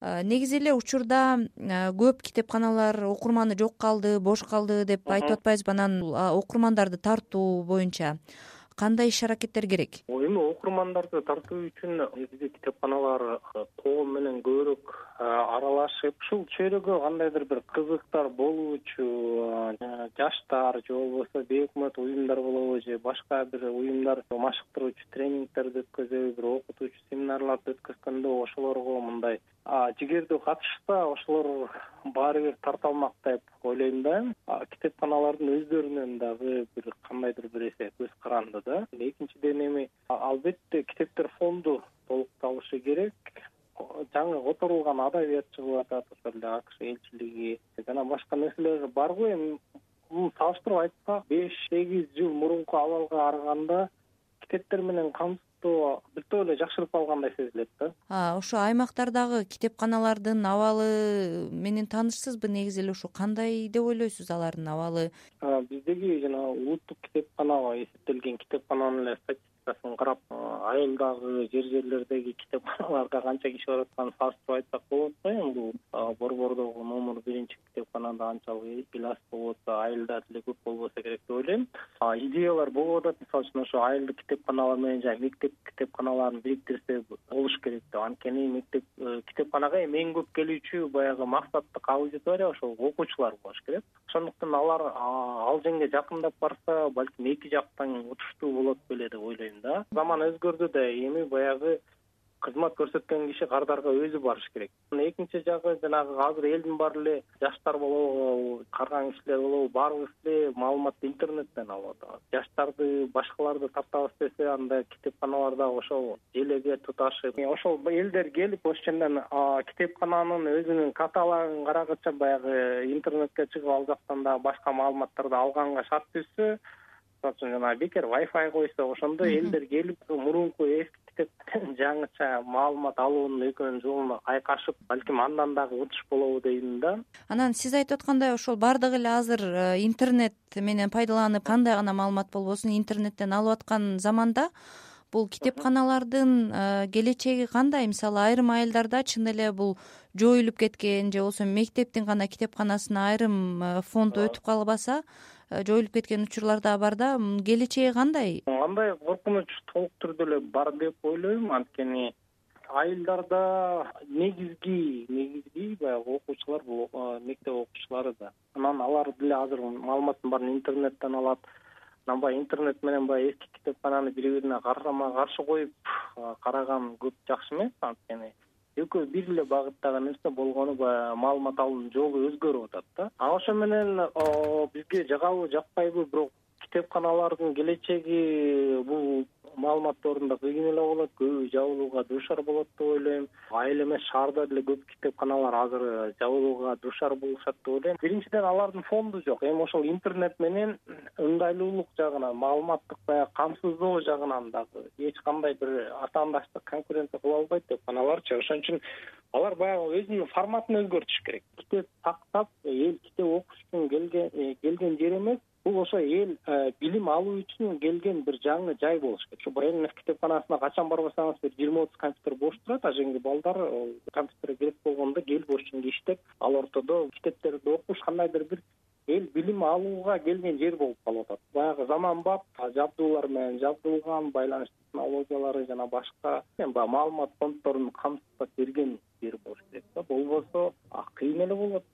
негизи эле учурда көп китепканалар окурманы жок калды бош калды деп айтып атпайбызбы анан окурмандарды тартуу боюнча кандай иш аракеттер керек? Эми окурмандарды тартуу үчүн негизи китепканалар коом менен көбүрөөк аралашып ушул чөйрөгө кандайдыр бир кызыктар болуучу жаштар же болбосо бейөкмөт уюмдар болобу же башка бир уюмдар машыктыруучу тренингтерди өткөзөбү бир окутуучу семинарларды өткөзгөндө ошолорго мындай жигердүү катышса ошолор баары бир тарта алмак деп ойлойм да. Китепканалардын өздөрүнөн дагы бир кандайдыр бир эсе көз каранды да. Экинчиден эми албетте китептер фонду толукталышы керек. Жаңы которулган адабият чыгып атат ошол эле акш элчилиги. Жана башка нерселер бар го эми. Салыштырып айтсак беш сегиз жыл мурунку абалга караганда китептер менен камсыз биртоп эле жакшырып калгандай сезилет да. Ошо аймактардагы китепканалардын абалы менен таанышсызбы негизи эле ушу кандай деп ойлойсуз алардын абалы? Биздеги жанагы улуттук китепканага эсептелген китепкананын эле статистикасын карап айылдагы жер жерлердеги китепканаларда канча киши барып атканын салыштырып айтсак болот го эми бул борбордогу номер биринчи китепканада канчалык эле аз болуп атса айылда деле көп болбосо керек деп ойлойм. Идеялар болуп атат. Мисалы үчүн ошо айылдык китепканалар менен жана мектеп китепканаларын бириктирсе болуш керек деп. Анткени мектеп э, китепканага эми эң көп келүүчү баягы максаттык аудитория ошол окуучулар болуш керек. Ошондуктан алар ал жеңге жакындап барса балким эки жактан утуштуу болот беле деп ойлойм заман өзгөрдү да эми баягы кызмат көрсөткөн киши кардарга өзү барыш керек. Экинчи жагы жанагы азыр элдин баары эле жаштар болобу карган кишилер болобу баарыбыз эле маалыматты интернеттен алып атабыз. Жаштарды башкаларды тартабыз десе анда китепканалар ошол желеге туташып ошол элдер келип ошондон китепкананын өзүнүн каталогун карагыча баягы интернетке чыгып ал жактан дагы башка маалыматтарды алганга шарт түзсө жанагы бекер вайфай койсо ошондо элдер келип мурунку эски китептен жаңыча маалымат алуунун экөөнүн жолун айкашып балким андан дагы утуш болобу дейм да. Анан сиз айтып аткандай ошол баардыгы эле азыр э, интернет менен пайдаланып кандай гана маалымат болбосун интернеттен алып аткан заманда бул китепканалардын э, келечеги кандай? Мисалы айрым айылдарда чын эле бул жоюлуп кеткен же болбосо мектептин гана китепканасына айрым э, фонд өтүп калбаса жоюлуп кеткен учурлар дагы бар да. Келечеги кандай? Андай коркунуч толук түрдө эле бар деп ойлойм. Анткени айылдарда негизги негизги баягы окуучулар бул мектеп окуучулары да. Анан алар деле азыр маалыматтын баарын интернеттен алат. Анан баягы интернет менен баягы эски китепкананы бири бирине карама каршы коюп караган көп жакшы эмес. Анткени экөө бир эле багыттагы нерсе болгону баягы маалымат алуунун жолу өзгөрүп атат да. А ошо менен бизге жагабы жакпайбы бирок китепканалардын келечеги бул маалымат ордунда кыйын эле болот көбү жабылууга дуушар болот деп ойлойм. Айыл эмес шаарда деле көп китепканалар азыр жабылууга дуушар болушат деп ойлойм. Биринчиден алардын фонду жок. Эми ошол интернет менен ыңгайлуулук жагынан маалыматтык баягы камсыздоо жагынан дагы эч кандай бир атаандаштык конкуренция кыла албайт китепканаларчы ошон үчүн алар баягы өзүнүн форматын өзгөртүш керек. Китеп сактап эл китеп окуш үчүн келген э, жер эмес эл э, билим алуу үчүн келген бир жаңы жай болуш керек. Ушу бнф китепканасына качан барбасаңыз бир жыйырма отуз компьютер бош турат ажеңги балдар компьютерге керек болгондо келип ошентип иштеп ал ортодо китептерди окуш кандайдыр бир эл билим алууга келген жер болуп калып атат. Баягы заманбап жабдуулар менен жабдылган байланыш технологиялары жана башка эми баягы маалымат фонддорун камсыздап берген жер болуш керек да. Болбосо кыйын эле болот